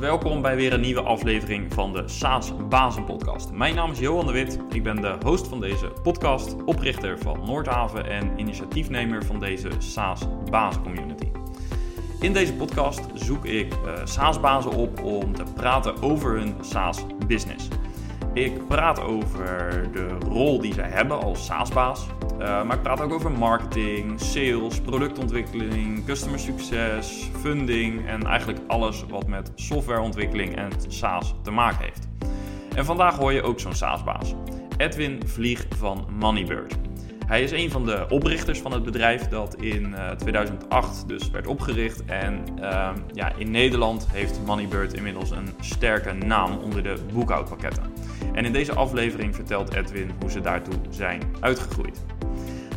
welkom bij weer een nieuwe aflevering van de SaaS Bazen Podcast. Mijn naam is Johan de Wit, ik ben de host van deze podcast, oprichter van Noordhaven en initiatiefnemer van deze SaaS Bazen Community. In deze podcast zoek ik uh, SaaS-bazen op om te praten over hun SaaS-business. Ik praat over de rol die zij hebben als SaaS-baas, uh, maar ik praat ook over marketing, sales, productontwikkeling, customer succes, funding en eigenlijk alles wat met softwareontwikkeling en SaaS te maken heeft. En vandaag hoor je ook zo'n SaaS-baas, Edwin Vlieg van Moneybird. Hij is een van de oprichters van het bedrijf dat in 2008 eh, dus werd opgericht. En uh, ja, in Nederland heeft Moneybird inmiddels een sterke naam onder de boekhoudpakketten. En in deze aflevering vertelt Edwin hoe ze daartoe zijn uitgegroeid.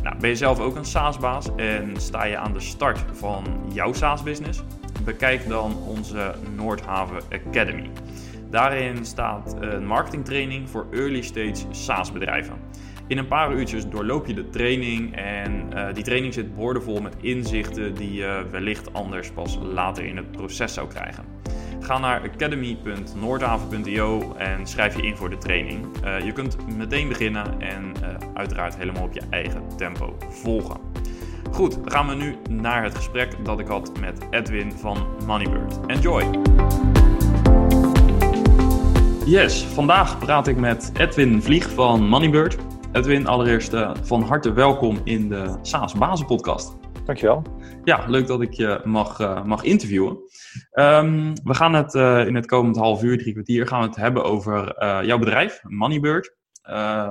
Nou, ben je zelf ook een SaaS-baas en sta je aan de start van jouw SaaS-business? Bekijk dan onze Noordhaven Academy. Daarin staat een marketingtraining voor early stage SaaS-bedrijven. In een paar uurtjes doorloop je de training en uh, die training zit boordevol met inzichten die je wellicht anders pas later in het proces zou krijgen. Ga naar academy.noordhaven.io en schrijf je in voor de training. Uh, je kunt meteen beginnen en uh, uiteraard helemaal op je eigen tempo volgen. Goed, gaan we nu naar het gesprek dat ik had met Edwin van Moneybird. Enjoy! Yes, vandaag praat ik met Edwin Vlieg van Moneybird. Edwin, allereerst uh, van harte welkom in de SaaS Bazen podcast. Dankjewel. Ja, leuk dat ik je mag, uh, mag interviewen. Um, we gaan het uh, in het komend half uur, drie kwartier, gaan we het hebben over jouw bedrijf, Moneybird.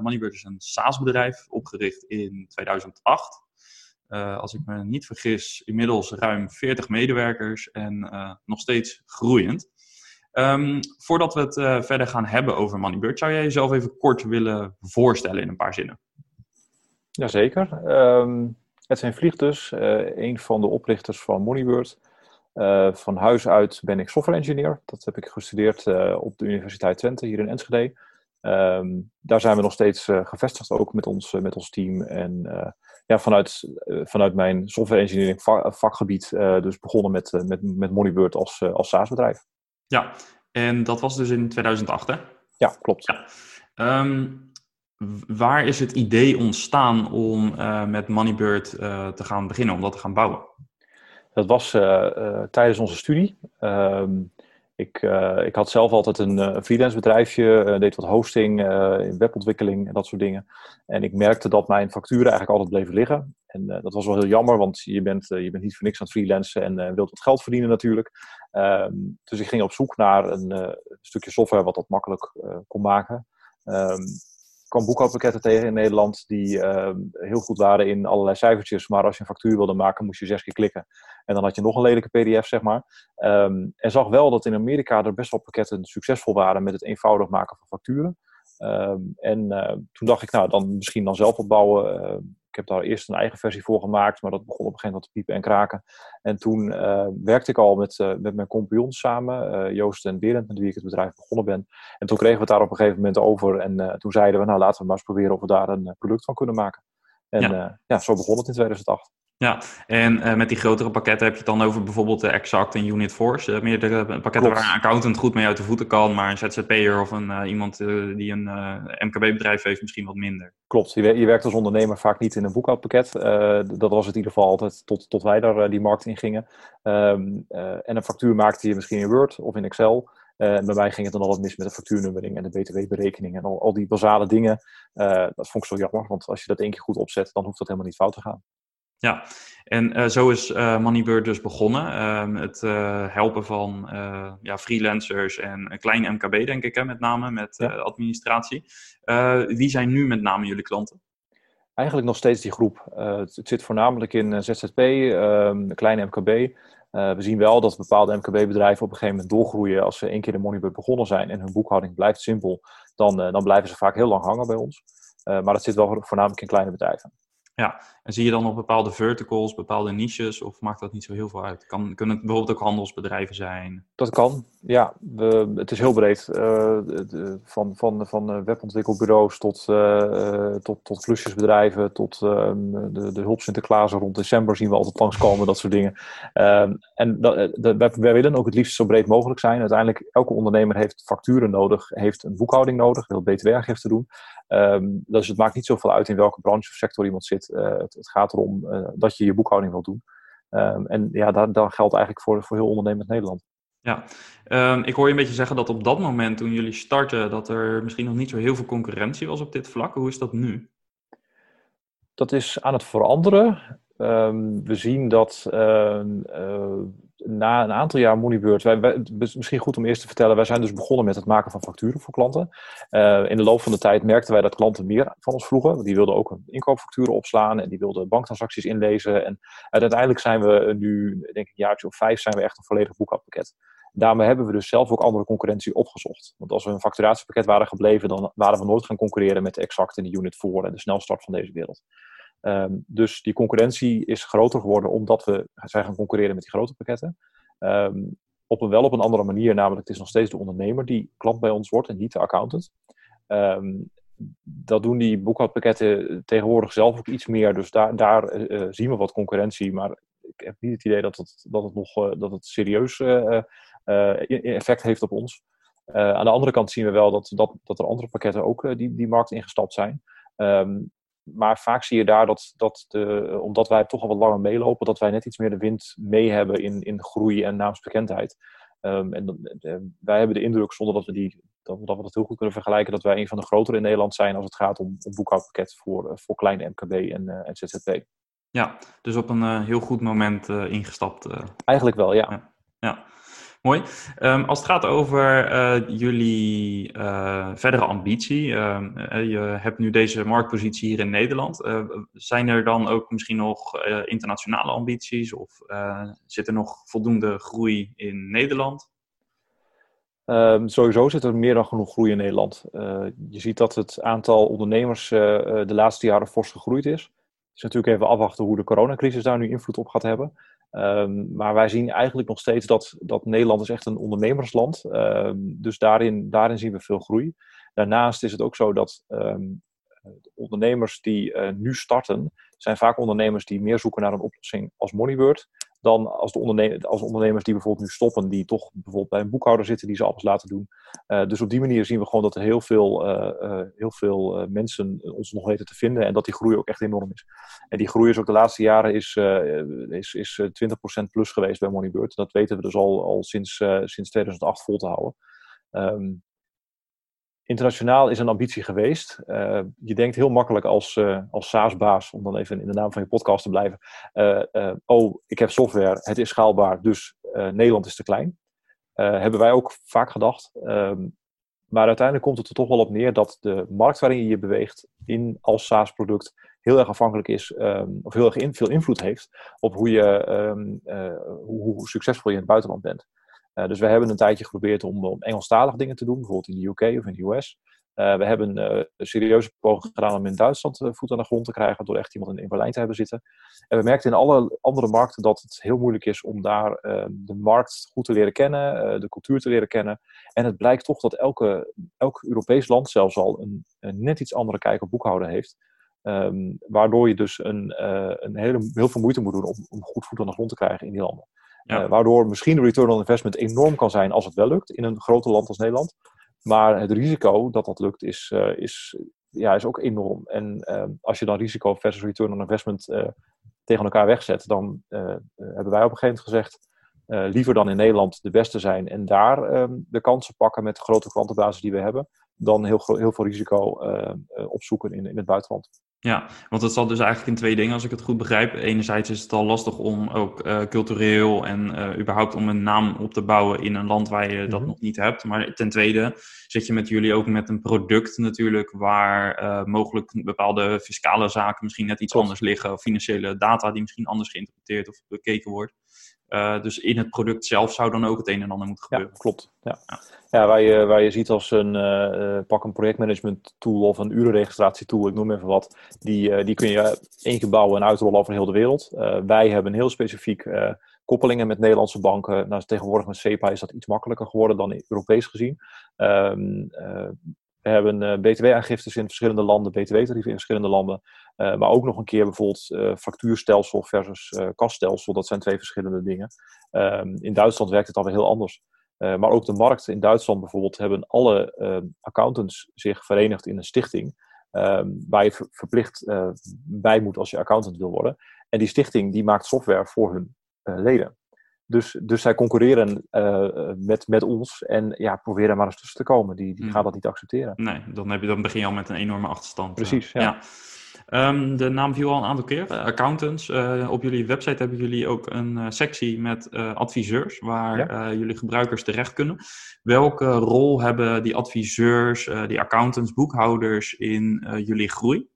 Moneybird is een SaaS-bedrijf, opgericht in 2008. als ik me niet vergis, inmiddels ruim 40 medewerkers en nog steeds groeiend. Um, voordat we het uh, verder gaan hebben over Moneybird, zou jij jezelf even kort willen voorstellen in een paar zinnen? Jazeker. Um, Edwin Vlieg dus, uh, een van de oprichters van Moneybird. Uh, van huis uit ben ik software engineer. Dat heb ik gestudeerd op de Universiteit Twente hier in Enschede. Um, daar zijn we nog steeds gevestigd, ook met ons, met ons team. En ja, vanuit, vanuit mijn software engineering vakgebied dus begonnen met, met, met Moneybird als, als SaaS-bedrijf. Ja, en dat was dus in 2008, hè? Ja, klopt. Ja. Um, waar is het idee ontstaan om uh, met Moneybird uh, te gaan beginnen, om dat te gaan bouwen? Dat was uh, tijdens onze studie. Um, ik, ik, had zelf altijd een freelance bedrijfje, deed wat hosting, webontwikkeling en dat soort dingen. En ik merkte dat mijn facturen eigenlijk altijd bleven liggen. En dat was wel heel jammer, want je bent, je bent niet voor niks aan het freelancen en wilt wat geld verdienen natuurlijk. Um, dus ik ging op zoek naar een uh, stukje software wat dat makkelijk uh, kon maken. Ik kwam boekhoudpakketten tegen in Nederland die uh, heel goed waren in allerlei cijfertjes. Maar als je een factuur wilde maken, moest je zes keer klikken. En dan had je nog een lelijke pdf, zeg maar. Um, en zag wel dat in Amerika er best wel pakketten succesvol waren met het eenvoudig maken van facturen. en toen dacht ik, nou, dan misschien dan zelf opbouwen. Ik heb daar eerst een eigen versie voor gemaakt, maar dat begon op een gegeven moment te piepen en kraken. En toen uh, werkte ik al met, uh, met mijn compagnons samen, uh, Joost en Berend, met wie ik het bedrijf begonnen ben. En toen kregen we het daar op een gegeven moment over. En toen zeiden we, nou laten we maar eens proberen of we daar een product van kunnen maken. En ja. ja, zo begon het in 2008. Ja, en uh, met die grotere pakketten heb je het dan over bijvoorbeeld de Exact en Unit Force. Uh, meerdere pakketten Klopt. waar een accountant goed mee uit de voeten kan, maar een ZZP'er of een, uh, iemand die een MKB-bedrijf heeft misschien wat minder. Klopt, je, je, werkt als ondernemer vaak niet in een boekhoudpakket. dat was het in ieder geval altijd tot, tot wij daar die markt in gingen. Um, en een factuur maakte je misschien in Word of in Excel. Uh, bij mij ging het dan altijd mis met de factuurnummering en de btw-berekening en al, al, die basale dingen. Dat vond ik zo jammer, want als je dat één keer goed opzet, dan hoeft dat helemaal niet fout te gaan. Ja, en uh, zo is uh, Moneybird dus begonnen. Uh, het helpen van ja, freelancers en een klein MKB, denk ik, hè, met name met ja. administratie. wie zijn nu met name jullie klanten? Eigenlijk nog steeds die groep. Het, het, zit voornamelijk in ZZP, um, de kleine MKB. we zien wel dat bepaalde MKB-bedrijven op een gegeven moment doorgroeien als ze één keer de Moneybird begonnen zijn en hun boekhouding blijft simpel. Dan, dan blijven ze vaak heel lang hangen bij ons. maar dat zit wel voornamelijk in kleine bedrijven. Ja, en zie je dan op bepaalde verticals, bepaalde niches, of maakt dat niet zo heel veel uit? Kan, kunnen het bijvoorbeeld ook handelsbedrijven zijn? Dat kan, ja. We, het is heel breed. Uh, de, van, van, van eh, webontwikkelbureaus tot, uh, tot, tot klusjesbedrijven, tot uh, de, de hulp Sinterklaas rond december zien we altijd langskomen, dat soort dingen. Ehm, en dat, wij, willen ook het liefst zo breed mogelijk zijn. Uiteindelijk, elke ondernemer heeft facturen nodig, heeft een boekhouding nodig, wil btw-aangifte doen. Um, dus het maakt niet zoveel uit in welke branche of sector iemand zit. Uh, het, het, gaat erom uh, dat je je boekhouding wil doen. Um, en ja, dat, dat geldt eigenlijk voor, voor heel ondernemend Nederland. Ja, um, ik hoor je een beetje zeggen dat op dat moment toen jullie starten, dat er misschien nog niet zo heel veel concurrentie was op dit vlak. Hoe is dat nu? Dat is aan het veranderen. we zien dat uh, na een aantal jaar Moneybeurt, wij, misschien goed om eerst te vertellen, wij zijn dus begonnen met het maken van facturen voor klanten. Uh, in de loop van de tijd merkten wij dat klanten meer van ons vroegen. Die wilden ook inkoopfacturen opslaan en die wilden banktransacties inlezen. En uiteindelijk zijn we nu, denk ik een jaartje of vijf, zijn we echt een volledig boekhoudpakket. Daarmee hebben we dus zelf ook andere concurrentie opgezocht. Want als we een facturatiepakket waren gebleven, dan waren we nooit gaan concurreren met de Exact en de Unit 4 en de snelstart van deze wereld. Um, dus die concurrentie is groter geworden omdat we zijn gaan concurreren met die grote pakketten. Um, op een wel op een andere manier, namelijk het is nog steeds de ondernemer die klant bij ons wordt en niet de accountant. Um, dat doen die boekhoudpakketten tegenwoordig zelf ook iets meer. Dus daar, daar uh, zien we wat concurrentie. Maar ik heb niet het idee dat het, dat het nog uh, dat het serieus effect heeft op ons. aan de andere kant zien we wel dat, dat, dat er andere pakketten ook die, die markt ingestapt zijn. Maar vaak zie je daar dat, dat de, omdat wij toch al wat langer meelopen, dat wij net iets meer de wind mee hebben in, in groei en naamsbekendheid. Um, en uh, wij hebben de indruk, zonder dat we, die, dat, dat, we dat heel goed kunnen vergelijken, dat wij een van de grotere in Nederland zijn als het gaat om, om boekhoudpakket voor, uh, voor kleine MKB en, uh, en ZZP. Ja, dus op een heel goed moment ingestapt. Eigenlijk wel, ja. ja. ja. Mooi. Um, als het gaat over uh, jullie uh, verdere ambitie, uh, je hebt nu deze marktpositie hier in Nederland. zijn er dan ook misschien nog internationale ambities of zit er nog voldoende groei in Nederland? Um, sowieso zit er meer dan genoeg groei in Nederland. je ziet dat het aantal ondernemers de laatste jaren fors gegroeid is. Het is natuurlijk even afwachten hoe de coronacrisis daar nu invloed op gaat hebben. Um, maar wij zien eigenlijk nog steeds dat, dat Nederland is echt een ondernemersland. Um, dus daarin, daarin zien we veel groei. Daarnaast is het ook zo dat um, ondernemers die uh, nu starten, zijn vaak ondernemers die meer zoeken naar een oplossing als Moneybird dan als, de als ondernemers die bijvoorbeeld nu stoppen, die toch bijvoorbeeld bij een boekhouder zitten die ze alles laten doen. Uh, dus op die manier zien we gewoon dat er heel veel, uh, uh, heel veel mensen ons nog weten te vinden en dat die groei ook echt enorm is. En die groei is ook de laatste jaren is, is, is 20% plus geweest bij Moneybird. Dat weten we dus al, al sinds, sinds 2008 vol te houden. Um, internationaal is een ambitie geweest. Uh, je denkt heel makkelijk als, uh, als SaaS-baas, om dan even in de naam van je podcast te blijven. Uh, oh, ik heb software, het is schaalbaar, dus Nederland is te klein. hebben wij ook vaak gedacht. Um, maar uiteindelijk komt het er toch wel op neer dat de markt waarin je je beweegt in als SaaS-product heel erg afhankelijk is, um, of heel erg veel invloed heeft op hoe, je, hoe, hoe succesvol je in het buitenland bent. Uh, dus we hebben een tijdje geprobeerd om, om Engelstalig dingen te doen, bijvoorbeeld in de UK of in de US. Uh, we hebben een serieuze poging gedaan om in Duitsland voet aan de grond te krijgen door echt iemand in, in Berlijn te hebben zitten. En we merkten in alle andere markten dat het heel moeilijk is om daar de markt goed te leren kennen, de cultuur te leren kennen. En het blijkt toch dat elke, elk Europees land zelfs al een, net iets andere kijk op boekhouden heeft. Um, waardoor je dus een, een hele, heel veel moeite moet doen om, om goed voet aan de grond te krijgen in die landen. Uh, waardoor misschien de return on investment enorm kan zijn als het wel lukt in een groter land als Nederland. Maar het risico dat dat lukt is, uh, is, ja, is ook enorm. En uh, als je dan risico versus return on investment eh, tegen elkaar wegzet, dan hebben wij op een gegeven moment gezegd, liever dan in Nederland de beste zijn en daar ehm, de kansen pakken met de grote klantenbasis die we hebben, dan heel, heel veel risico opzoeken in, in het buitenland. Ja, want het zat dus eigenlijk in twee dingen, als ik het goed begrijp. Enerzijds is het al lastig om ook uh, cultureel en uh, überhaupt om een naam op te bouwen in een land waar je mm -hmm. dat mhm. nog niet hebt. Maar ten tweede zit je met jullie ook met een product natuurlijk waar uh, mogelijk bepaalde fiscale zaken misschien net iets Klopt. anders liggen. Of financiële data die misschien anders geïnterpreteerd of bekeken wordt. Dus in het product zelf zou dan ook het een en ander moeten gebeuren. Ja, klopt. Ja. ja. ja waar, je, waar je ziet als een pak een projectmanagement tool of een urenregistratie tool, ik noem even wat, die, die kun je één keer bouwen en uitrollen over heel de wereld. wij hebben heel specifiek koppelingen met Nederlandse banken. Nou, tegenwoordig met SEPA is dat iets makkelijker geworden dan Europees gezien. Um, hebben uh, btw-aangiftes in verschillende landen, btw-tarieven in verschillende landen. Uh, maar ook nog een keer bijvoorbeeld uh, factuurstelsel versus kaststelsel. Dat zijn twee verschillende dingen. Um, in Duitsland werkt het alweer heel anders. maar ook de markt in Duitsland bijvoorbeeld hebben alle accountants zich verenigd in een stichting. Um, waar je verplicht bij moet als je accountant wil worden. En die stichting die maakt software voor hun leden. Dus, dus zij concurreren uh, met, met ons en ja, proberen maar eens tussen te komen. Die, die mm. gaan dat niet accepteren. Nee, dan, heb je, dan begin je al met een enorme achterstand. Precies, ja. ja. Um, de naam viel al een aantal keer. accountants. Uh, op jullie website hebben jullie ook een sectie met adviseurs, waar jullie gebruikers terecht kunnen. Welke rol hebben die adviseurs, die accountants, boekhouders in jullie groei?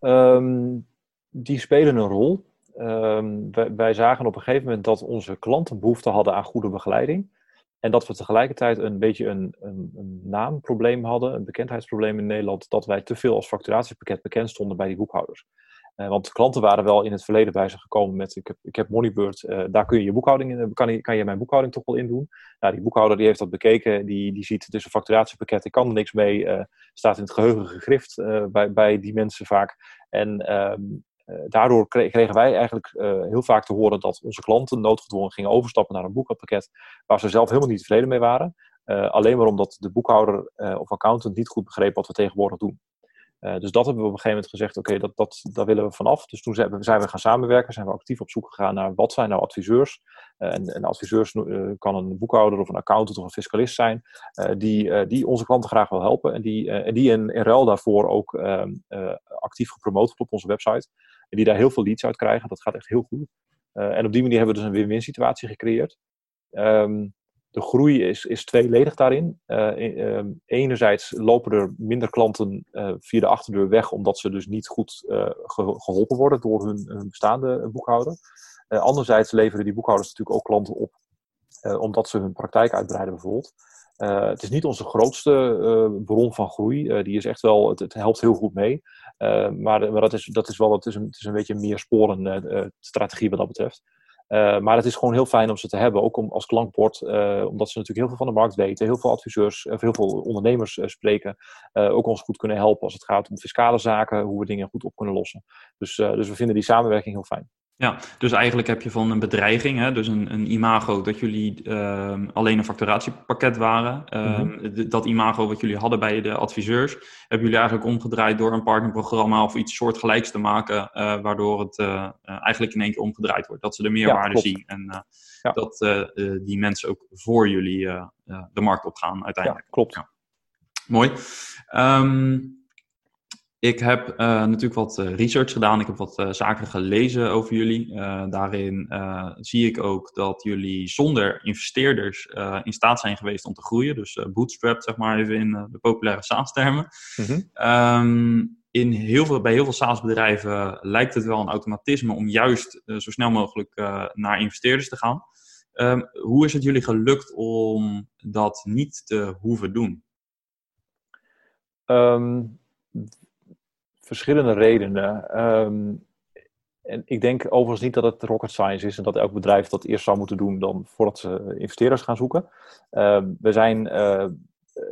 Um, die spelen een rol. Um, wij, zagen op een gegeven moment dat onze klanten behoefte hadden aan goede begeleiding. En dat we tegelijkertijd een beetje een, een, een, naamprobleem hadden, een bekendheidsprobleem in Nederland, dat wij te veel als facturatiepakket bekend stonden bij die boekhouders. Uh, want klanten waren wel in het verleden bij ze gekomen met: ik heb, ik heb Moneybird, uh, daar kun je je boekhouding in, kan, je, kan je mijn boekhouding toch wel in doen? Nou, die boekhouder die heeft dat bekeken, die, die ziet het is een facturatiepakket, ik kan er niks mee, staat in het geheugen gegrift bij, bij die mensen vaak. En um, eh, daardoor kregen wij eigenlijk eh, heel vaak te horen dat onze klanten noodgedwongen gingen overstappen naar een boekhoudpakket waar ze zelf helemaal niet tevreden mee waren. Eh, alleen maar omdat de boekhouder of accountant niet goed begreep wat we tegenwoordig doen. dus dat hebben we op een gegeven moment gezegd, oké, dat, dat, daar willen we vanaf. Dus toen zijn we, gaan samenwerken, zijn we actief op zoek gegaan naar wat zijn nou adviseurs. en, en adviseurs kan een boekhouder of een accountant of een fiscalist zijn, die, die onze klanten graag wil helpen. En die, en die in, in ruil daarvoor ook ehm, actief gepromoot op onze website. En die daar heel veel leads uit krijgen. Dat gaat echt heel goed. Uh, en op die manier hebben we dus een win-win situatie gecreëerd. Um, de groei is, is tweeledig daarin. Uh, enerzijds lopen er minder klanten uh, via de achterdeur weg, omdat ze dus niet goed ge geholpen worden door hun, bestaande boekhouder. anderzijds leveren die boekhouders natuurlijk ook klanten op, omdat ze hun praktijk uitbreiden bijvoorbeeld. Het is niet onze grootste bron van groei. Die is echt wel, het, helpt heel goed mee. Maar, maar dat, is, dat is wel het is een, het is een beetje meer sporen strategie wat dat betreft. maar het is gewoon heel fijn om ze te hebben, ook om, als klankbord, omdat ze natuurlijk heel veel van de markt weten, heel veel adviseurs, of heel veel ondernemers spreken, ook ons goed kunnen helpen als het gaat om fiscale zaken, hoe we dingen goed op kunnen lossen. Dus, dus we vinden die samenwerking heel fijn. Ja, dus eigenlijk heb je van een bedreiging, hè, dus een, een imago, dat jullie uh, alleen een facturatiepakket waren. Uh, Dat imago wat jullie hadden bij de adviseurs, hebben jullie eigenlijk omgedraaid door een partnerprogramma of iets soortgelijks te maken, uh, waardoor het uh, eigenlijk in één keer omgedraaid wordt. Dat ze de meerwaarde zien en ja. dat die mensen ook voor jullie de markt opgaan uiteindelijk. Ja, klopt. Ja. Mooi. Um, ik heb uh, natuurlijk wat uh, research gedaan. Ik heb wat uh, zaken gelezen over jullie. daarin zie ik ook dat jullie zonder investeerders in staat zijn geweest om te groeien. Dus bootstrap, zeg maar even in de populaire SaaS-termen. Mm -hmm. in heel veel, bij heel veel SaaS-bedrijven lijkt het wel een automatisme om juist zo snel mogelijk naar investeerders te gaan. Um, hoe is het jullie gelukt om dat niet te hoeven doen? Um verschillende redenen. Um, en ik denk overigens niet dat het rocket science is en dat elk bedrijf dat eerst zou moeten doen dan voordat ze investeerders gaan zoeken. Um, we zijn uh,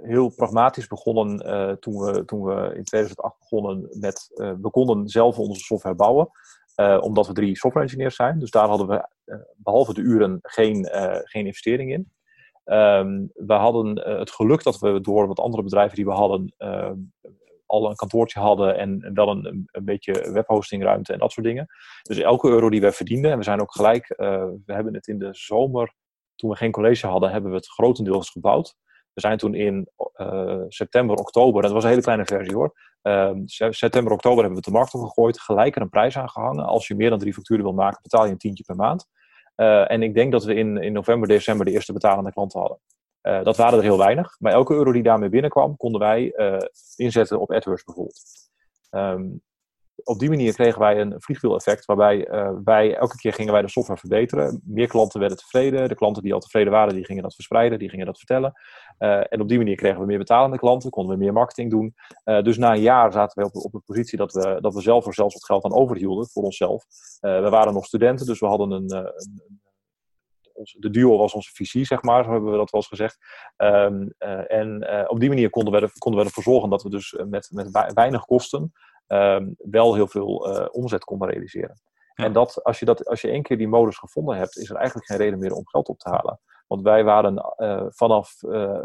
heel pragmatisch begonnen uh, toen, we, toen we in 2008 begonnen met, uh, we konden zelf onze software bouwen. omdat we drie software engineers zijn. Dus daar hadden we behalve de uren geen, geen investering in. Um, we hadden het geluk dat we door wat andere bedrijven die we hadden al een kantoortje hadden en wel een, een beetje webhostingruimte en dat soort dingen. Dus elke euro die we verdienden, en we zijn ook gelijk, uh, we hebben het in de zomer, toen we geen college hadden, hebben we het grotendeels gebouwd. We zijn toen in uh, september, oktober, dat was een hele kleine versie hoor. Uh, september, oktober hebben we de markt opgegooid, gelijk er een prijs aan gehangen. Als je meer dan drie facturen wil maken, betaal je een tientje per maand. Uh, en ik denk dat we in, in november, december de eerste betalende klanten hadden. Uh, dat waren er heel weinig. Maar elke euro die daarmee binnenkwam, konden wij uh, inzetten op AdWords bijvoorbeeld. Um, op die manier kregen wij een vliegwiel-effect, waarbij wij elke keer gingen wij de software verbeteren. Meer klanten werden tevreden. De klanten die al tevreden waren, die gingen dat verspreiden, die gingen dat vertellen. en op die manier kregen we meer betalende klanten, konden we meer marketing doen. dus na een jaar zaten we op, op de positie dat we, dat we zelf er zelfs wat geld aan overhielden voor onszelf. we waren nog studenten, dus we hadden een, een de duo was onze visie, zeg maar, zo hebben we dat wel eens gezegd. Ehm, eh, en eh, op die manier konden we, er, konden we ervoor zorgen dat we dus eh, met, met weinig kosten ehm, wel heel veel omzet konden realiseren. En dat, als, je dat, als je één keer die modus gevonden hebt, is er eigenlijk geen reden meer om geld op te halen. Want wij waren vanaf,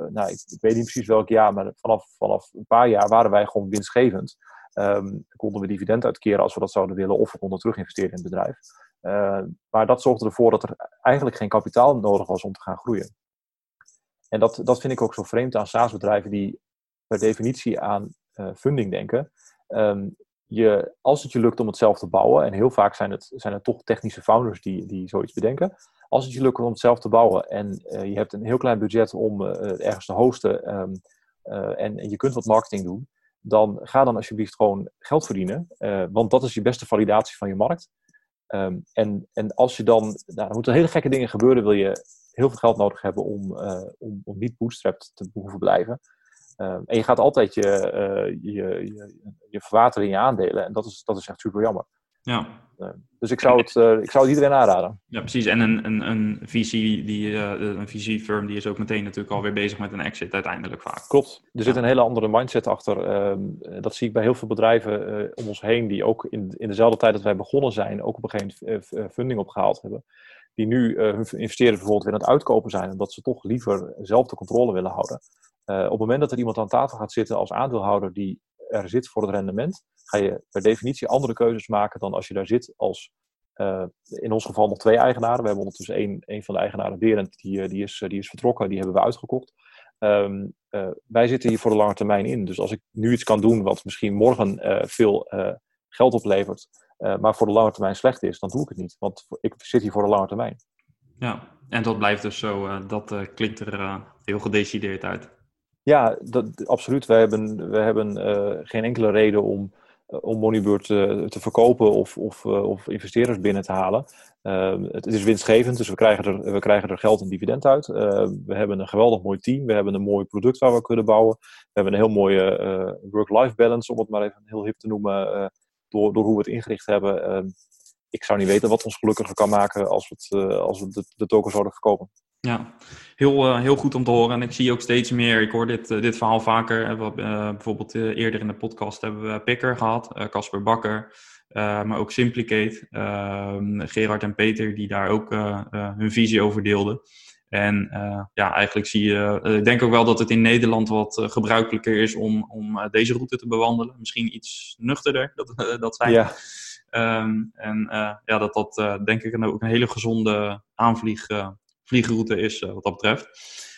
nou, ik, weet niet precies welk jaar, maar vanaf, vanaf een paar jaar waren wij gewoon winstgevend. Um, konden we dividend uitkeren als we dat zouden willen, of we konden terug investeren in het bedrijf. Uh, maar dat zorgde ervoor dat er eigenlijk geen kapitaal nodig was om te gaan groeien. En dat, dat vind ik ook zo vreemd aan SaaS-bedrijven die per definitie aan uh, funding denken. Um, je, als het je lukt om het zelf te bouwen, en heel vaak zijn het, zijn het toch technische founders die, die zoiets bedenken. Als het je lukt om het zelf te bouwen en uh, je hebt een heel klein budget om ergens te hosten um, en, en, je kunt wat marketing doen, dan ga dan alsjeblieft gewoon geld verdienen. want dat is je beste validatie van je markt. Ehm, en, en als je dan, nou, er moeten hele gekke dingen gebeuren, wil je heel veel geld nodig hebben om, uh, om, om niet bootstrapped te hoeven blijven. Ehm, en je gaat altijd je, uh, je, je, je verwateren in je aandelen. En dat is, dat is echt super jammer. Ja. Ehm, dus ik zou, het, uh, ik zou het iedereen aanraden. Ja, precies. En een, een, een, visie die, een visiefirm die is ook meteen natuurlijk alweer bezig met een exit uiteindelijk vaak. Klopt. Er zit een hele andere mindset achter. dat zie ik bij heel veel bedrijven om ons heen die ook in, in dezelfde tijd dat wij begonnen zijn, ook op een gegeven moment funding opgehaald hebben. Die nu hun investeren bijvoorbeeld weer aan het uitkopen zijn, omdat ze toch liever zelf de controle willen houden. Op het moment dat er iemand aan tafel gaat zitten als aandeelhouder die er zit voor het rendement, ga je per definitie andere keuzes maken dan als je daar zit als, uh, in ons geval nog twee eigenaren. We hebben ondertussen één, één van de eigenaren, Berend, die, die, is, die is vertrokken, die hebben we uitgekocht. Uh, wij zitten hier voor de lange termijn in. Dus als ik nu iets kan doen wat misschien morgen veel geld oplevert, maar voor de lange termijn slecht is, dan doe ik het niet. Want ik zit hier voor de lange termijn. Ja, en dat blijft dus zo, dat klinkt er heel gedecideerd uit. Ja, absoluut. We hebben, we hebben uh, geen enkele reden om, uh, om Moneybird te, te verkopen of, of, of investeerders binnen te halen. Ehm, het, het, is winstgevend, dus we krijgen er, we krijgen er geld en dividend uit. Ehm, we hebben een geweldig mooi team. We hebben een mooi product waar we kunnen bouwen. We hebben een heel mooie work-life balance, om het maar even heel hip te noemen, door, door hoe we het ingericht hebben. Ehm, ik zou niet weten wat ons gelukkiger kan maken als we, het, als we de, de token zouden verkopen. Ja, heel, uh, heel goed om te horen. En ik zie ook steeds meer, ik hoor dit, uh, dit verhaal vaker. We, uh, bijvoorbeeld eerder in de podcast hebben we Picker gehad, Casper Bakker, maar ook Simplicate, ehm, Gerard en Peter, die daar ook hun visie over deelden. En ja, eigenlijk zie je, ik denk ook wel dat het in Nederland wat gebruikelijker is om, om deze route te bewandelen. Misschien iets nuchterder, dat, dat zijn. Ja. Um, en ja, dat dat denk ik ook een hele gezonde aanvlieg vliegroute is wat dat betreft.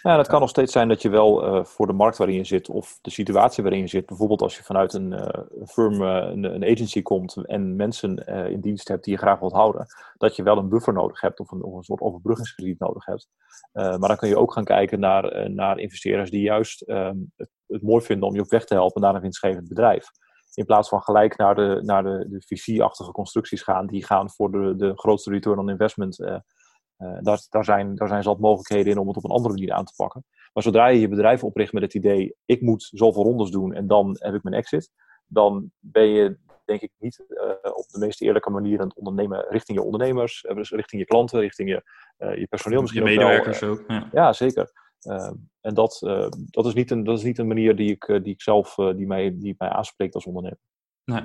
Ja, het kan nog steeds zijn dat je wel uh, voor de markt waarin je zit of de situatie waarin je zit, bijvoorbeeld als je vanuit een uh, firm, een, een, agency komt en mensen in dienst hebt die je graag wilt houden, dat je wel een buffer nodig hebt of een, of een soort overbruggingskrediet nodig hebt. maar dan kun je ook gaan kijken naar, naar investeerders die juist ehm, het, het, mooi vinden om je op weg te helpen naar een winstgevend bedrijf. In plaats van gelijk naar de, naar de, de VC-achtige constructies gaan, die gaan voor de, de grootste return on investment uh, daar, daar, zijn, daar zijn zat mogelijkheden in om het op een andere manier aan te pakken. Maar zodra je je bedrijf opricht met het idee, ik moet zoveel rondes doen en dan heb ik mijn exit, dan ben je denk ik niet uh, op de meest eerlijke manier aan het ondernemen richting je ondernemers, uh, richting je klanten, richting je, je personeel misschien Je medewerkers ook. ja. ja, zeker. en dat, dat, is niet een, dat is niet een manier die ik, die ik zelf, die, mij, die mij aanspreekt als ondernemer. Nee,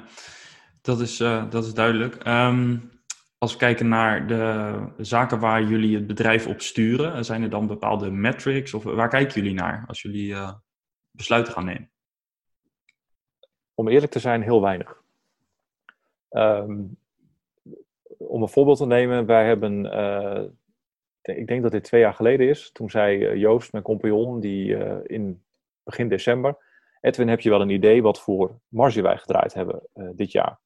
dat is, dat is duidelijk. Um, als we kijken naar de zaken waar jullie het bedrijf op sturen, zijn er dan bepaalde metrics of waar kijken jullie naar als jullie uh, besluiten gaan nemen? Om eerlijk te zijn, heel weinig. Um, om een voorbeeld te nemen, wij hebben, uh, ik denk dat dit twee jaar geleden is, toen zei eh, Joost, mijn compagnon, die in begin december, Edwin, heb je wel een idee wat voor marge wij gedraaid hebben dit jaar?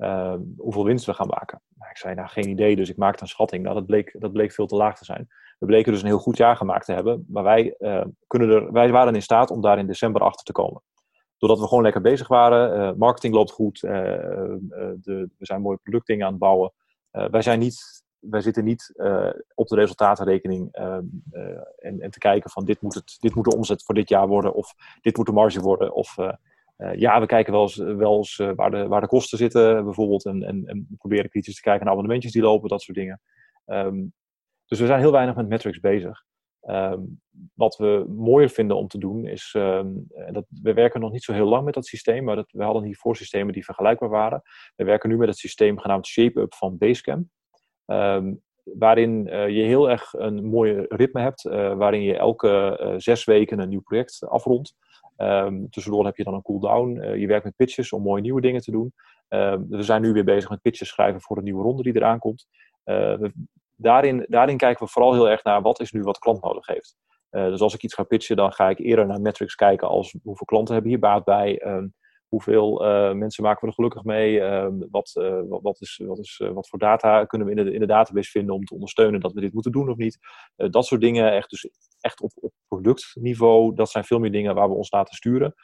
Uh, hoeveel winst we gaan maken. Nou, ik zei, nou geen idee, dus ik maakte een schatting. Nou, dat bleek, dat bleek veel te laag te zijn. We bleken dus een heel goed jaar gemaakt te hebben, maar wij, uh, kunnen er, wij waren in staat om daar in december achter te komen. doordat we gewoon lekker bezig waren, marketing loopt goed, de, we zijn mooie productdingen aan het bouwen. wij, zijn niet, wij zitten niet op de resultatenrekening ehm, en, en, te kijken van dit moet, het, dit moet de omzet voor dit jaar worden of dit moet de marge worden. Of ja, we kijken wel eens, wel eens waar, de, waar de kosten zitten bijvoorbeeld en, en, en proberen kritisch te kijken naar abonnementjes die lopen, dat soort dingen. Ehm, dus we zijn heel weinig met metrics bezig. Ehm, wat we mooier vinden om te doen is, ehm, dat, we werken nog niet zo heel lang met dat systeem, maar dat, we hadden hiervoor systemen die vergelijkbaar waren. We werken nu met het systeem genaamd ShapeUp van Basecamp, waarin je heel erg een mooie ritme hebt, waarin je elke zes weken een nieuw project afrondt. Tussendoor heb je dan een cooldown. je werkt met pitches om mooie nieuwe dingen te doen. we zijn nu weer bezig met pitches schrijven voor een nieuwe ronde die eraan komt. We, daarin, daarin kijken we vooral heel erg naar wat is nu wat de klant nodig heeft. Uh, dus als ik iets ga pitchen, dan ga ik eerder naar metrics kijken als hoeveel klanten hebben hier baat bij, hoeveel uh, mensen maken we er gelukkig mee, wat, uh, wat, wat, is, wat, is, wat voor data kunnen we in de, in de database vinden om te ondersteunen dat we dit moeten doen of niet. dat soort dingen, echt, dus echt op, op productniveau, dat zijn veel meer dingen waar we ons laten sturen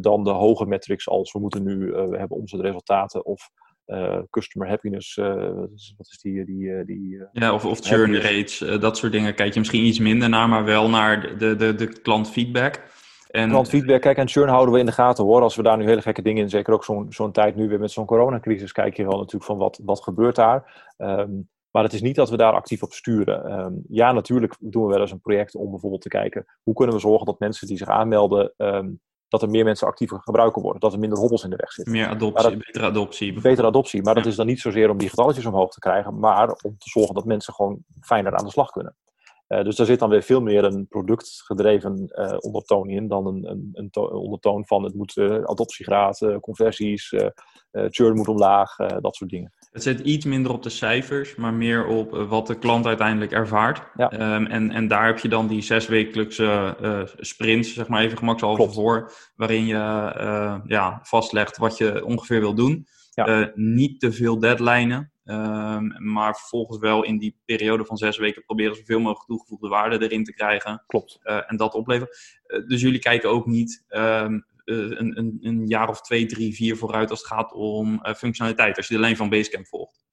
dan de hoge metrics als we moeten nu, we hebben omzetresultaten of customer happiness, wat is die? die, eh, die ja, of, of churn rates, dat soort dingen kijk je misschien iets minder naar, maar wel naar de, de, de klantfeedback. En... Klantfeedback, kijk, en churn houden we in de gaten hoor. Als we daar nu hele gekke dingen in, zeker ook zo'n zo'n tijd nu weer met zo'n coronacrisis, kijk je wel natuurlijk van wat, wat gebeurt daar. Um, maar het is niet dat we daar actief op sturen. Um, ja, natuurlijk doen we wel eens een project om bijvoorbeeld te kijken hoe kunnen we zorgen dat mensen die zich aanmelden um, dat er meer mensen actiever gebruiken worden. Dat er minder hobbels in de weg zitten. Meer adoptie, betere adoptie. Betere adoptie. Maar dat is dan niet zozeer om die getalletjes omhoog te krijgen, maar om te zorgen dat mensen gewoon fijner aan de slag kunnen. Uh, dus daar zit dan weer veel meer een productgedreven uh, ondertoon in dan een, een, een ondertoon van het moet uh, adoptiegraad, conversies, churn moet omlaag, dat soort dingen. Het zit iets minder op de cijfers, maar meer op wat de klant uiteindelijk ervaart. Ja. Um, en, en daar heb je dan die zeswekelijkse sprints, zeg maar even gemakshalve voor, waarin je ja, vastlegt wat je ongeveer wil doen. Ja. niet te veel deadlines. Um, maar vervolgens wel in die periode van zes weken proberen zoveel mogelijk toegevoegde waarde erin te krijgen. Klopt. Uh, en dat opleveren. Uh, dus jullie kijken ook niet um, uh, een, een, een, jaar of twee, drie, vier vooruit als het gaat om functionaliteit. Als je de lijn van Basecamp volgt.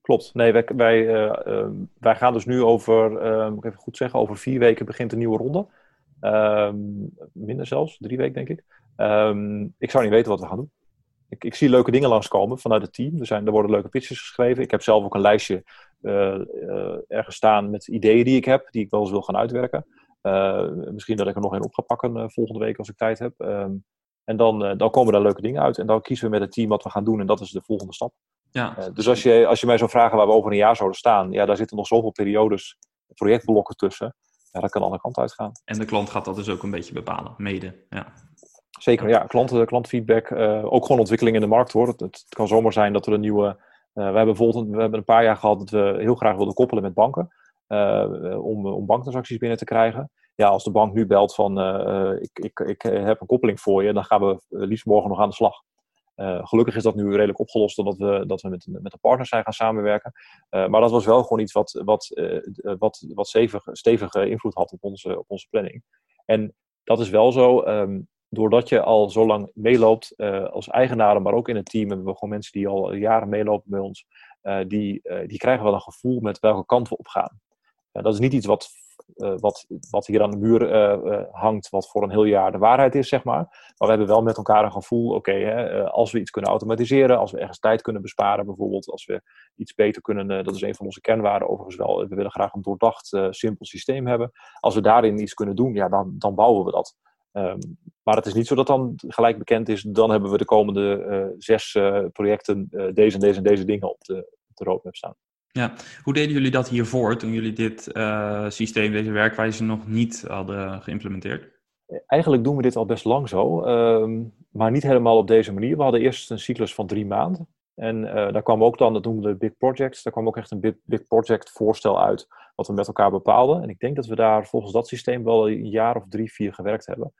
Klopt. Nee, wij, wij, ehm, wij gaan dus nu over, moet ik even goed zeggen, over vier weken begint een nieuwe ronde. minder zelfs, drie weken denk ik. ik zou niet weten wat we gaan doen ik, ik zie leuke dingen langskomen vanuit het team. Er, zijn, er worden leuke pitches geschreven. Ik heb zelf ook een lijstje uh, uh, ergens staan met ideeën die ik heb, die ik wel eens wil gaan uitwerken. Uh, misschien dat ik er nog een op ga pakken volgende week als ik tijd heb. Um, en dan, dan komen daar leuke dingen uit. En dan kiezen we met het team wat we gaan doen. En dat is de volgende stap. Ja. dus als je, als je mij zou vragen waar we over een jaar zouden staan. Ja, daar zitten nog zoveel periodes, projectblokken tussen. Ja, dat kan de andere kant uitgaan. En de klant gaat dat dus ook een beetje bepalen, mede. Ja. Zeker, ja. Klanten, klantfeedback. Uh, ook gewoon ontwikkeling in de markt hoor. Het, kan zomaar zijn dat er een nieuwe. Uh, we hebben bijvoorbeeld we hebben een paar jaar gehad dat we heel graag wilden koppelen met banken. Uh, om, om banktransacties binnen te krijgen. Ja, als de bank nu belt van ik, ik, ik heb een koppeling voor je, dan gaan we liefst morgen nog aan de slag. gelukkig is dat nu redelijk opgelost doordat we, dat we met, met een partner zijn gaan samenwerken. maar dat was wel gewoon iets wat, wat, wat, wat stevige, stevige invloed had op onze, op onze planning. En dat is wel zo. Um, doordat je al zo lang meeloopt uh, als eigenaren, maar ook in het team, hebben we gewoon mensen die al jaren meelopen bij ons, uh, die, uh, die krijgen wel een gevoel met welke kant we op gaan. dat is niet iets wat, wat, wat hier aan de muur hangt, wat voor een heel jaar de waarheid is, zeg maar. Maar we hebben wel met elkaar een gevoel, oké, als we iets kunnen automatiseren, als we ergens tijd kunnen besparen bijvoorbeeld, als we iets beter kunnen, dat is een van onze kernwaarden overigens wel, we willen graag een doordacht, simpel systeem hebben. Als we daarin iets kunnen doen, ja, dan, dan bouwen we dat. Um, maar het is niet zo dat dan gelijk bekend is, dan hebben we de komende uh, zes uh, projecten uh, deze en deze en deze dingen op de, op de roadmap staan. Ja, hoe deden jullie dat hiervoor toen jullie dit systeem, deze werkwijze nog niet hadden geïmplementeerd? Eigenlijk doen we dit al best lang zo, um, maar niet helemaal op deze manier. We hadden eerst een cyclus van drie maanden. En daar kwam ook dan, dat noemen we Big Projects, daar kwam ook echt een Big, big Project voorstel uit, wat we met elkaar bepaalden. En ik denk dat we daar volgens dat systeem wel een jaar of drie, vier gewerkt hebben.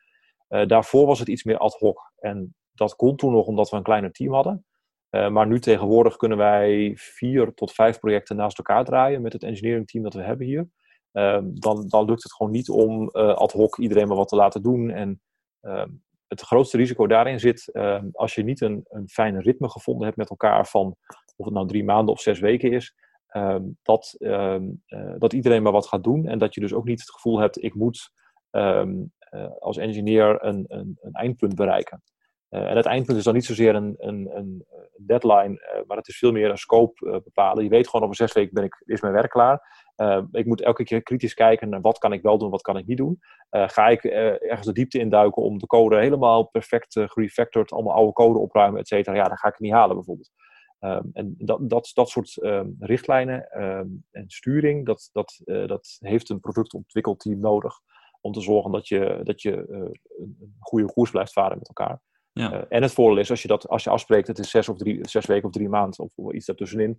Uh, daarvoor was het iets meer ad hoc. En dat kon toen nog omdat we een kleiner team hadden. Uh, maar nu tegenwoordig kunnen wij vier tot vijf projecten naast elkaar draaien met het engineering team dat we hebben hier. Uh, dan, dan lukt het gewoon niet om uh, ad hoc iedereen maar wat te laten doen. En ehm, het grootste risico daarin zit ehm, als je niet een, een fijn ritme gevonden hebt met elkaar van of het nou drie maanden of zes weken is, ehm, dat, ehm, eh, dat iedereen maar wat gaat doen en dat je dus ook niet het gevoel hebt, ik moet als engineer een, een, een eindpunt bereiken. en het eindpunt is dan niet zozeer een, een, een deadline, maar het is veel meer een scope bepalen. Je weet gewoon over zes weken ben ik, is mijn werk klaar. Ik moet elke keer kritisch kijken naar wat kan ik wel doen, wat kan ik niet doen. Ga ik ergens de diepte induiken om de code helemaal perfect gerefactored, allemaal oude code opruimen, et cetera. Ja, dan ga ik het niet halen bijvoorbeeld. Um, en dat, dat, dat soort um, richtlijnen um, en sturing, dat, dat, dat heeft een productontwikkelteam nodig om te zorgen dat je, dat je een goede koers blijft varen met elkaar. Ja. Uh, en het voordeel is, als je, dat, als je afspreekt, het is zes, of drie, zes weken of drie maanden of iets daartussenin,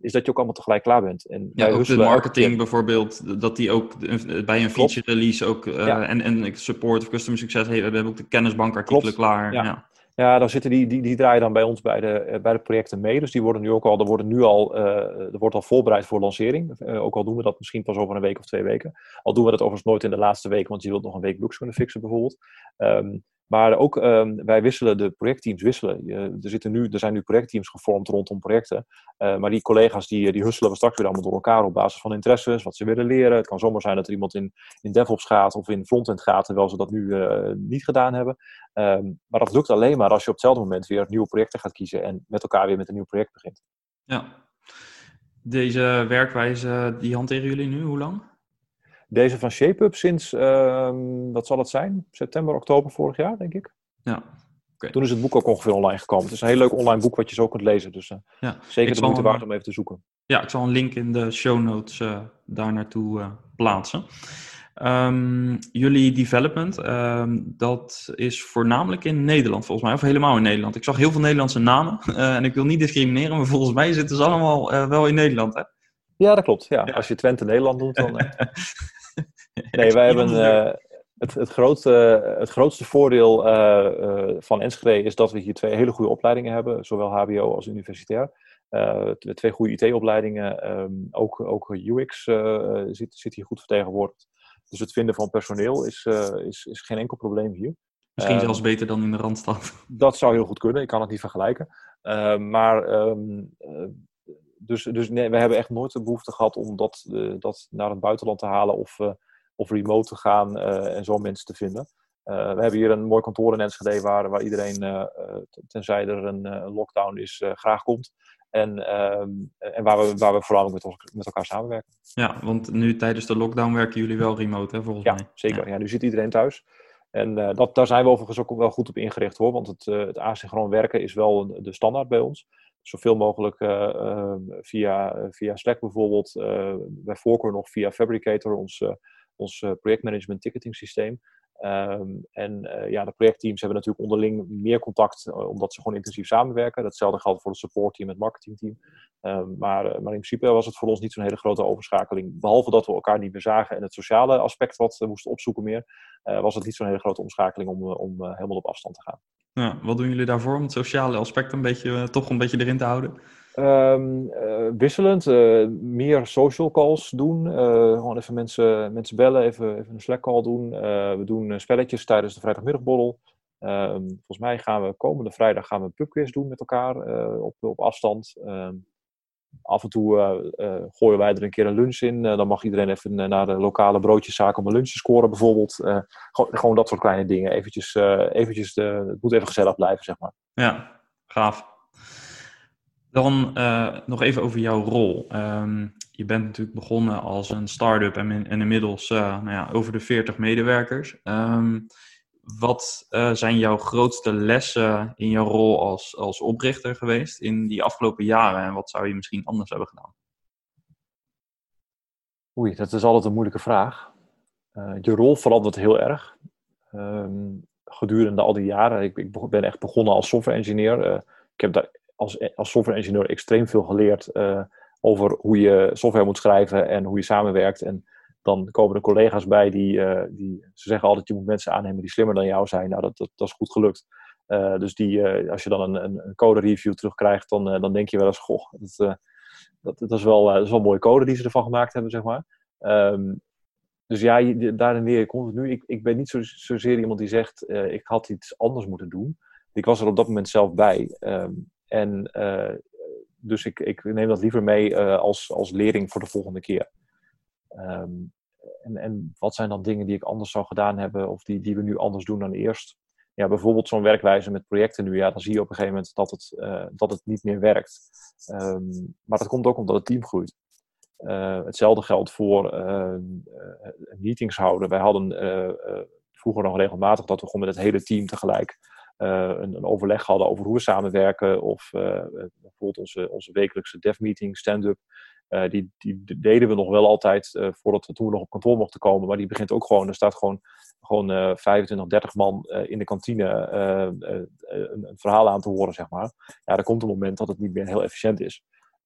is dat je ook allemaal tegelijk klaar bent. En ja, ook de marketing bijvoorbeeld, dat die ook bij een feature release ook, ja. en, en support of customer succes, hey, we hebben ook de kennisbankartikelen klaar. Ja. Ja. Dan zitten die, die, die draaien dan bij ons bij de, bij de projecten mee. Dus die worden nu ook al, er, worden nu al, er wordt al voorbereid voor lancering. ook al doen we dat misschien pas over een week of twee weken. Al doen we dat overigens nooit in de laatste week, want je wilt nog een week bugs kunnen fixen bijvoorbeeld. Um, maar ook um, wij wisselen, de projectteams wisselen. er, zitten nu, er zijn nu projectteams gevormd rondom projecten. Uh, maar die collega's die, die husselen we straks weer allemaal door elkaar op basis van interesses, wat ze willen leren. Het kan zomaar zijn dat er iemand in, in DevOps gaat of in frontend gaat, terwijl ze dat nu uh, niet gedaan hebben. Um, maar dat lukt alleen maar als je op hetzelfde moment weer nieuwe projecten gaat kiezen en met elkaar weer met een nieuw project begint. Ja. Deze werkwijze, die hanteren jullie nu? Hoe lang? Deze van ShapeUp sinds, um, wat zal het zijn? September, oktober vorig jaar, denk ik. Ja. Okay. Toen is het boek ook ongeveer online gekomen. Het is een heel leuk online boek wat je zo kunt lezen. Dus uh, ja. zeker de moeite waard om even te zoeken. Ja, ik zal een link in de show notes uh, daar naartoe uh, plaatsen. Um, jullie development, um, dat is voornamelijk in Nederland volgens mij, of helemaal in Nederland. Ik zag heel veel Nederlandse namen en ik wil niet discrimineren, maar volgens mij zitten ze allemaal wel in Nederland. Hè? Ja, dat klopt. Ja. ja. Als je Twente Nederland doet, dan. nee, wij hebben uh, het, het, grootste, het grootste voordeel uh, uh, van Enschede is dat we hier twee hele goede opleidingen hebben, zowel HBO als universitair. twee goede IT-opleidingen, um, ook, ook UX zit, zit hier goed vertegenwoordigd. Dus het vinden van personeel is, is, is geen enkel probleem hier. Misschien zelfs beter dan in de Randstad. Dat zou heel goed kunnen, ik kan het niet vergelijken. maar um, dus, dus nee, we hebben echt nooit de behoefte gehad om dat, uh, dat naar het buitenland te halen of, uh, of remote te gaan uh, en zo mensen te vinden. we hebben hier een mooi kantoor in Enschede waar, waar iedereen, tenzij er een lockdown is, graag komt. En, ehm, en waar, we, waar we vooral met, met elkaar samenwerken. Ja, want nu tijdens de lockdown werken jullie wel remote, hè, volgens ja, mij. Zeker. Ja. ja. nu zit iedereen thuis. En dat, daar zijn we overigens ook wel goed op ingericht hoor. Want het, het asynchroon werken is wel de standaard bij ons zoveel mogelijk uh, uh, via, via Slack bijvoorbeeld, uh, bij voorkeur nog via Fabricator, ons, ons projectmanagement ticketing systeem. Um, en ja, de projectteams hebben natuurlijk onderling meer contact, omdat ze gewoon intensief samenwerken. Datzelfde geldt voor het supportteam en het marketingteam. Um, maar, maar in principe was het voor ons niet zo'n hele grote overschakeling. Behalve dat we elkaar niet meer zagen en het sociale aspect wat we moesten opzoeken meer, was het niet zo'n hele grote omschakeling om, om helemaal op afstand te gaan. Ja, wat doen jullie daarvoor om het sociale aspect een beetje, toch een beetje erin te houden? Um, uh, wisselend, uh, meer social calls doen. gewoon even mensen, mensen bellen, even, even een Slack call doen. we doen spelletjes tijdens de vrijdagmiddagborrel. Um, volgens mij gaan we komende vrijdag gaan we een pubquiz doen met elkaar op, op afstand. Um, af en toe gooien wij er een keer een lunch in. Dan mag iedereen even naar de lokale broodjeszaak om een lunch te scoren, bijvoorbeeld. Gewoon, gewoon, dat soort kleine dingen. Eventjes, eventjes de, het moet even gezellig blijven, zeg maar. Ja, gaaf. Dan nog even over jouw rol. Um, je bent natuurlijk begonnen als een start-up en, en inmiddels nou ja, over de 40 medewerkers. Um, wat uh, zijn jouw grootste lessen in jouw rol als, als oprichter geweest in die afgelopen jaren? En wat zou je misschien anders hebben gedaan? Oei, dat is altijd een moeilijke vraag. Je rol verandert heel erg. Um, gedurende al die jaren. Ik, ik, ben echt begonnen als software engineer. Ik heb daar als, als software engineer extreem veel geleerd over hoe je software moet schrijven en hoe je samenwerkt. En dan komen er collega's bij die, uh, die, ze zeggen altijd, je moet mensen aannemen die slimmer dan jou zijn. Nou, dat, dat, dat is goed gelukt. Uh, dus die, als je dan een, een, code review terugkrijgt, dan, dan denk je wel eens, goh, dat, dat, dat, is wel, dat is wel mooie code die ze ervan gemaakt hebben, zeg maar. Um, dus ja, daarin leer je continu. Ik, ik ben niet zo, zozeer iemand die zegt, ik had iets anders moeten doen. Ik was er op dat moment zelf bij. Ehm, en dus ik, ik neem dat liever mee als, als lering voor de volgende keer. Ehm, en, en wat zijn dan dingen die ik anders zou gedaan hebben of die, die we nu anders doen dan eerst? Ja, bijvoorbeeld zo'n werkwijze met projecten nu, ja, dan zie je op een gegeven moment dat het, uh, dat het niet meer werkt. Um, maar dat komt ook omdat het team groeit. Hetzelfde geldt voor uh, meetings houden. Wij hadden vroeger nog regelmatig dat we gewoon met het hele team tegelijk een, een, overleg hadden over hoe we samenwerken. Of bijvoorbeeld onze, onze wekelijkse dev meeting, stand-up. Die, die deden we nog wel altijd voordat we toen we nog op kantoor mochten komen. Maar die begint ook gewoon, er staat gewoon, gewoon uh, 25, 30 man in de kantine een, een, verhaal aan te horen, zeg maar. Ja, er komt een moment dat het niet meer heel efficiënt is.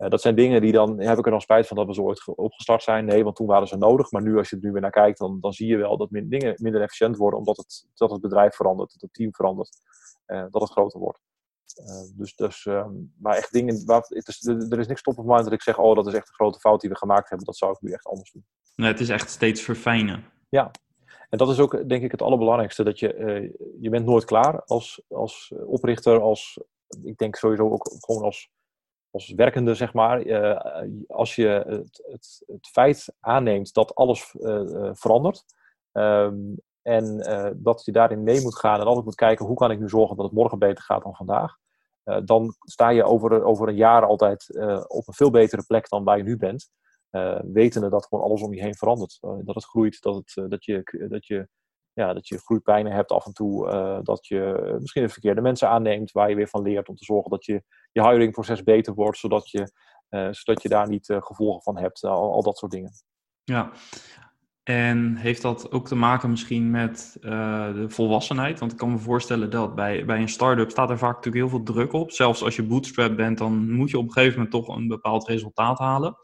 Dat zijn dingen die dan, heb ik er nog spijt van dat we zo ooit opgestart zijn. Nee, want toen waren ze nodig. Maar nu, als je er nu weer naar kijkt, dan, dan zie je wel dat dingen minder efficiënt worden. Omdat het, dat het bedrijf verandert, dat het team verandert. dat het groter wordt. Uh, dus, dus ehm, maar echt dingen, waar, het is, er is niks top of mind dat ik zeg, oh dat is echt een grote fout die we gemaakt hebben, dat zou ik nu echt anders doen. Nee, het is echt steeds verfijnen. Ja, en dat is ook denk ik het allerbelangrijkste, dat je, uh, je bent nooit klaar als, als oprichter, als, ik denk sowieso ook gewoon als, als werkende, zeg maar. Uh, als je het, het, feit aanneemt dat alles verandert, um, en dat je daarin mee moet gaan en altijd moet kijken hoe kan ik nu zorgen dat het morgen beter gaat dan vandaag. Eh, dan sta je over, over een jaar altijd eh, op een veel betere plek dan waar je nu bent. Wetende dat gewoon alles om je heen verandert. dat het groeit, dat, het, dat, je, dat, je, ja, dat je groeipijnen hebt af en toe. dat je misschien de verkeerde mensen aanneemt waar je weer van leert om te zorgen dat je, je hiringproces beter wordt, zodat je, zodat je daar niet gevolgen van hebt. Al, al dat soort dingen. Ja, en heeft dat ook te maken misschien met de volwassenheid? Want ik kan me voorstellen dat bij, bij een start-up staat er vaak natuurlijk heel veel druk op. Zelfs als je bootstrap bent, dan moet je op een gegeven moment toch een bepaald resultaat halen.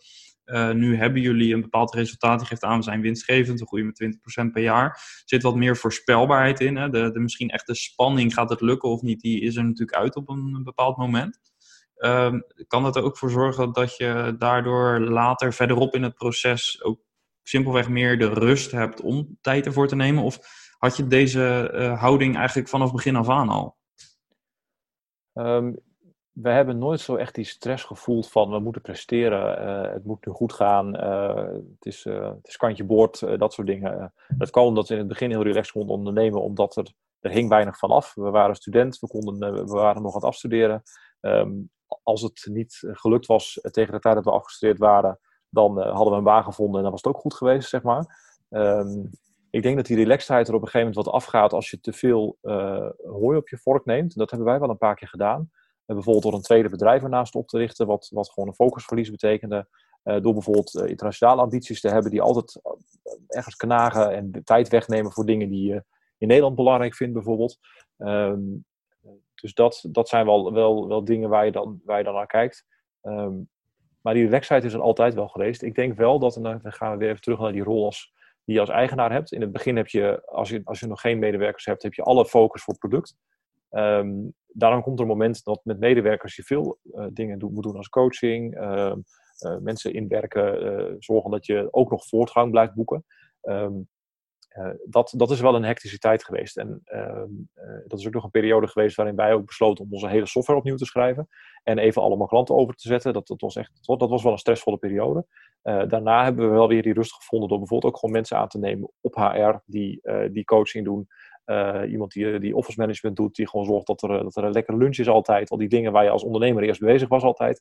Uh, nu hebben jullie een bepaald resultaat. Die geeft aan, we zijn winstgevend, we groeien met 20% per jaar. Er zit wat meer voorspelbaarheid in. Hè? De, de, misschien echt de spanning, gaat het lukken of niet, die is er natuurlijk uit op een, bepaald moment. Uh, kan dat er ook voor zorgen dat je daardoor later verderop in het proces ook simpelweg meer de rust hebt om tijd ervoor te nemen? Of had je deze uh, houding eigenlijk vanaf begin af aan al? Um, we hebben nooit zo echt die stress gevoeld van we moeten presteren, uh, het moet nu goed gaan, uh, het, is, het is kantje boord, dat soort dingen. dat kwam omdat we in het begin heel relaxed konden ondernemen, omdat er, er hing weinig van af. We waren student, we, konden, we waren nog aan het afstuderen. Um, als het niet gelukt was tegen de tijd dat we afgestudeerd waren, dan hadden we een baan gevonden en dan was het ook goed geweest, zeg maar. Um, ik denk dat die relaxedheid er op een gegeven moment wat afgaat als je te veel hooi op je vork neemt. Dat hebben wij wel een paar keer gedaan. Uh, bijvoorbeeld door een tweede bedrijf ernaast op te richten, wat, wat gewoon een focusverlies betekende. door bijvoorbeeld internationale ambities te hebben die altijd ergens knagen en de tijd wegnemen voor dingen die je in Nederland belangrijk vindt, bijvoorbeeld. Um, dus dat, dat zijn wel, wel, wel dingen waar je dan, waar je dan naar kijkt. Um, maar die relaxheid is er altijd wel geweest. Ik denk wel dat, en dan gaan we weer even terug naar die rol als, die je als eigenaar hebt. In het begin heb je als, je, als je nog geen medewerkers hebt, heb je alle focus voor product. Um, daarom komt er een moment dat met medewerkers je veel uh, dingen moet doen als coaching, uh, uh, mensen inwerken, eh, zorgen dat je ook nog voortgang blijft boeken. Uh, dat, dat is wel een hectische tijd geweest. En dat is ook nog een periode geweest waarin wij ook besloten om onze hele software opnieuw te schrijven. En even allemaal klanten over te zetten. Dat, dat, was, echt, dat was wel een stressvolle periode. Daarna hebben we wel weer die rust gevonden door bijvoorbeeld ook gewoon mensen aan te nemen op HR die, die coaching doen. Iemand die, die office management doet, die gewoon zorgt dat er, dat er een lekkere lunch is altijd. Al die dingen waar je als ondernemer eerst bezig was altijd,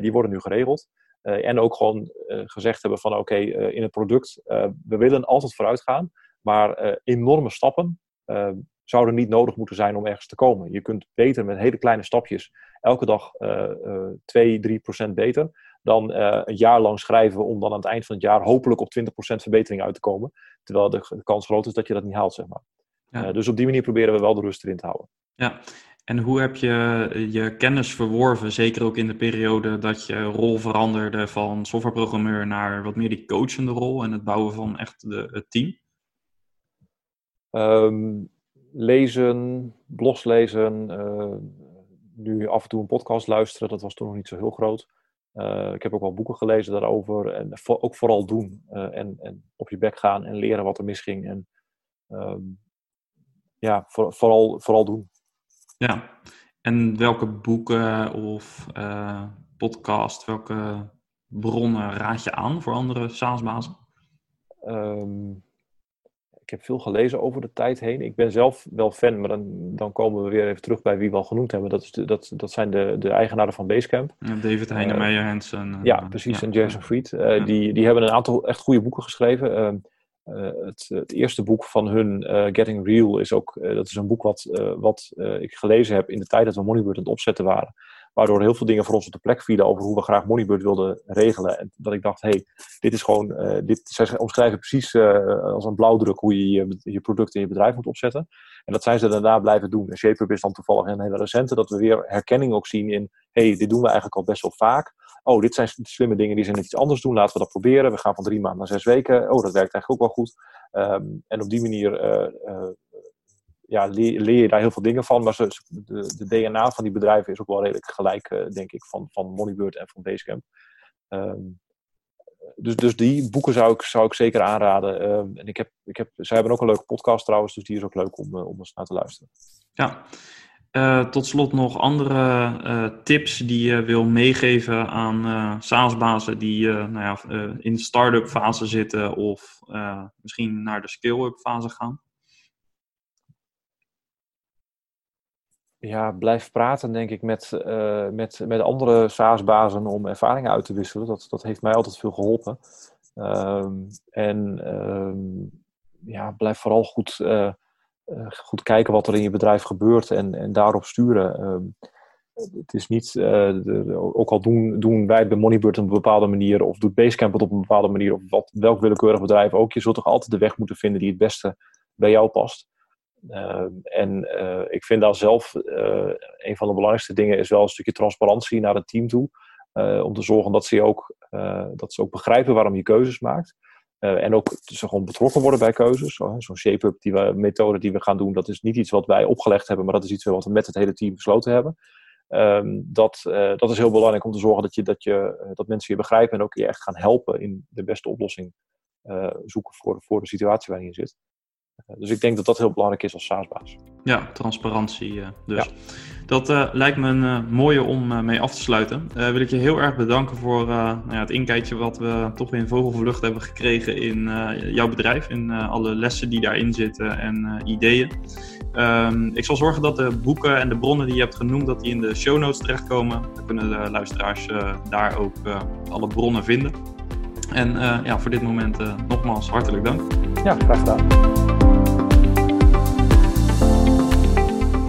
die worden nu geregeld. en ook gewoon gezegd hebben van oké, in het product, we willen altijd vooruit gaan. Maar uh, enorme stappen uh, zouden niet nodig moeten zijn om ergens te komen. Je kunt beter met hele kleine stapjes elke dag uh, 2, 3 procent beter dan een jaar lang schrijven om dan aan het eind van het jaar hopelijk op 20 procent verbetering uit te komen. Terwijl de, de, kans groot is dat je dat niet haalt, zeg maar. Ja. dus op die manier proberen we wel de rust erin te houden. Ja, en hoe heb je je kennis verworven, zeker ook in de periode dat je rol veranderde van softwareprogrammeur naar wat meer die coachende rol en het bouwen van echt de, het team? Um, lezen, blogs lezen, uh, nu af en toe een podcast luisteren, dat was toen nog niet zo heel groot. ik heb ook wel boeken gelezen daarover. En ook vooral doen. en, en op je bek gaan en leren wat er misging. En ehm, ja, vooral, vooral doen. Ja, en welke boeken of podcast, welke bronnen raad je aan voor andere SaaS-bazen? Ehm, ik heb veel gelezen over de tijd heen. Ik ben zelf wel fan, maar dan, dan komen we weer even terug bij wie we al genoemd hebben. Dat, is dat, dat zijn de, de eigenaren van Basecamp. David Heinemeijer, uh, Hansen. ja, precies. En Jason Fried. Uh, die, die hebben een aantal echt goede boeken geschreven. Uh, het, het, eerste boek van hun, uh, Getting Real, is ook dat is een boek wat, wat ik gelezen heb in de tijd dat we Moneybird aan het opzetten waren. Waardoor heel veel dingen voor ons op de plek vielen over hoe we graag Moneybird wilden regelen. En dat ik dacht, hé, hey, dit is gewoon, dit, zij omschrijven precies als een blauwdruk hoe je, je product in je bedrijf moet opzetten. En dat zijn ze daarna blijven doen. En ShapeUp is dan toevallig een hele recente, dat we weer herkenning ook zien in, hé, hey, dit doen we eigenlijk al best wel vaak. Oh, dit zijn slimme dingen die ze net iets anders doen, laten we dat proberen. We gaan van drie maanden naar zes weken. Oh, dat werkt eigenlijk ook wel goed. Um, en op die manier uh, ja, leer, je daar heel veel dingen van. Maar ze, de, de, DNA van die bedrijven is ook wel redelijk gelijk, uh, denk ik, van, van Moneybird en van Basecamp. Um, dus, dus die boeken zou ik, zou ik zeker aanraden. Um, en ik heb, ik heb, zij hebben ook een leuke podcast trouwens, dus die is ook leuk om, om eens naar te luisteren. Ja. Uh, tot slot nog andere tips die je wil meegeven aan SaaS-bazen die nou ja, in de start-up fase zitten of misschien naar de scale-up fase gaan? ja, blijf praten, denk ik, met, uh, met, met andere SaaS-bazen om ervaringen uit te wisselen. Dat, dat heeft mij altijd veel geholpen. Um, en um, ja, blijf vooral goed, uh, uh, goed kijken wat er in je bedrijf gebeurt en, en daarop sturen. Um, het is niet, de, ook al doen, doen wij bij Moneybird op een bepaalde manier, of doet Basecamp het op een bepaalde manier, of wat, welk willekeurig bedrijf ook, je zult toch altijd de weg moeten vinden die het beste bij jou past. Ehm, en uh, ik vind daar zelf een van de belangrijkste dingen is wel een stukje transparantie naar het team toe. Om te zorgen dat ze, ook, dat ze ook begrijpen waarom je keuzes maakt. En ook ze gewoon betrokken worden bij keuzes. Zo'n shape-up die we, methode die we gaan doen, dat is niet iets wat wij opgelegd hebben, maar dat is iets wat we met het hele team besloten hebben. Um, dat, dat is heel belangrijk om te zorgen dat, je, dat, je, dat mensen je begrijpen en ook je echt gaan helpen in de beste oplossing zoeken voor, voor de situatie waarin je zit. Dus ik denk dat dat heel belangrijk is als SaaS-baas. Ja, transparantie eh, dus. Dat uh, lijkt me een uh, mooie om mee af te sluiten. wil ik je heel erg bedanken voor nou ja, het inkijkje wat we toch weer in vogelvlucht hebben gekregen in jouw bedrijf. In alle lessen die daarin zitten en ideeën. Um, ik zal zorgen dat de boeken en de bronnen die je hebt genoemd, dat die in de show notes terechtkomen. Dan kunnen de luisteraars daar ook alle bronnen vinden. En ja, voor dit moment nogmaals hartelijk dank. Ja, graag gedaan.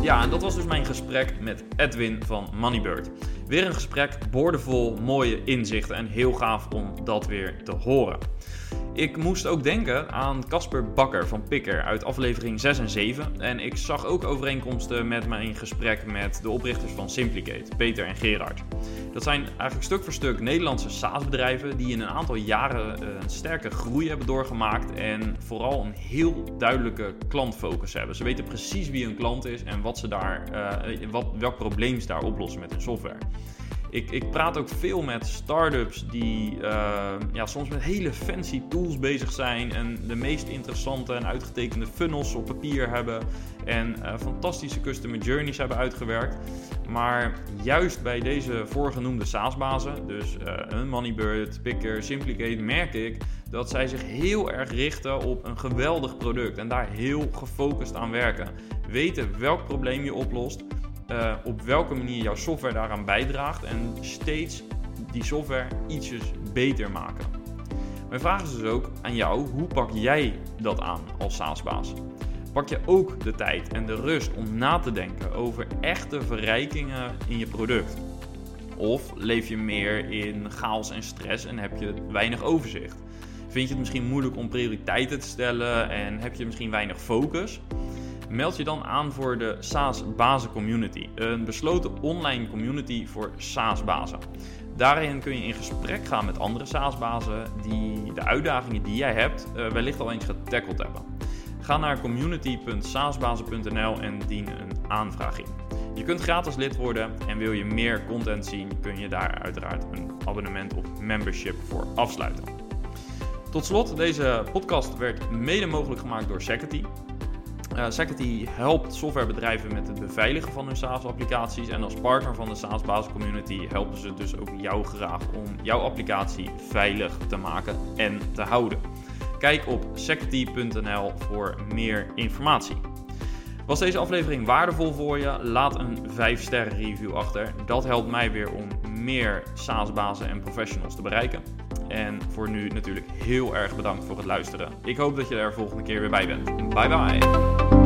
Ja, en dat was dus mijn gesprek met Edwin van Moneybird. Weer een gesprek boordevol mooie inzichten en heel gaaf om dat weer te horen. Ik moest ook denken aan Casper Bakker van Picker uit aflevering 6 en 7. En ik zag ook overeenkomsten met mijn gesprek met de oprichters van Simplicate, Peter en Gerard. Dat zijn eigenlijk stuk voor stuk Nederlandse SaaS-bedrijven die in een aantal jaren eh, een sterke groei hebben doorgemaakt en vooral een heel duidelijke klantfocus hebben. Ze weten precies wie hun klant is en wat ze daar, uh, wat, welk probleem ze daar oplossen met hun software. Ik, ik praat ook veel met startups die uh, ja, soms met hele fancy tools bezig zijn en de meest interessante en uitgetekende funnels op papier hebben en uh, fantastische customer journeys hebben uitgewerkt. Maar juist bij deze voorgenoemde SaaS-bazen, dus uh, Moneybird, Picker, Simplicate, merk ik dat zij zich heel erg richten op een geweldig product en daar heel gefocust aan werken. Weten welk probleem je oplost uh, op welke manier jouw software daaraan bijdraagt en steeds die software ietsjes beter maken. Mijn vraag is dus ook aan jou, hoe pak jij dat aan als SaaS-baas? Pak je ook de tijd en de rust om na te denken over echte verrijkingen in je product? Of leef je meer in chaos en stress en heb je weinig overzicht? Vind je het misschien moeilijk om prioriteiten te stellen en heb je misschien weinig focus? Meld je dan aan voor de SaaS Bazen Community, een besloten online community voor SaaS bazen. Daarin kun je in gesprek gaan met andere SaaS-bazen die de uitdagingen die jij hebt uh, wellicht al eens getackled hebben. Ga naar community.saasbazen.nl en dien een aanvraag in. Je kunt gratis lid worden en wil je meer content zien, kun je daar uiteraard een abonnement of membership voor afsluiten. Tot slot, deze podcast werd mede mogelijk gemaakt door Security. Uh, helpt softwarebedrijven met het beveiligen van hun SaaS-applicaties. En als partner van de SaaS Community helpen ze dus ook jou graag om jouw applicatie veilig te maken en te houden. Kijk op security.nl voor meer informatie. Was deze aflevering waardevol voor je? Laat een 5 sterren review achter. Dat helpt mij weer om meer SaaS-bazen en professionals te bereiken. En voor nu natuurlijk heel erg bedankt voor het luisteren. Ik hoop dat je er volgende keer weer bij bent. Bye bye.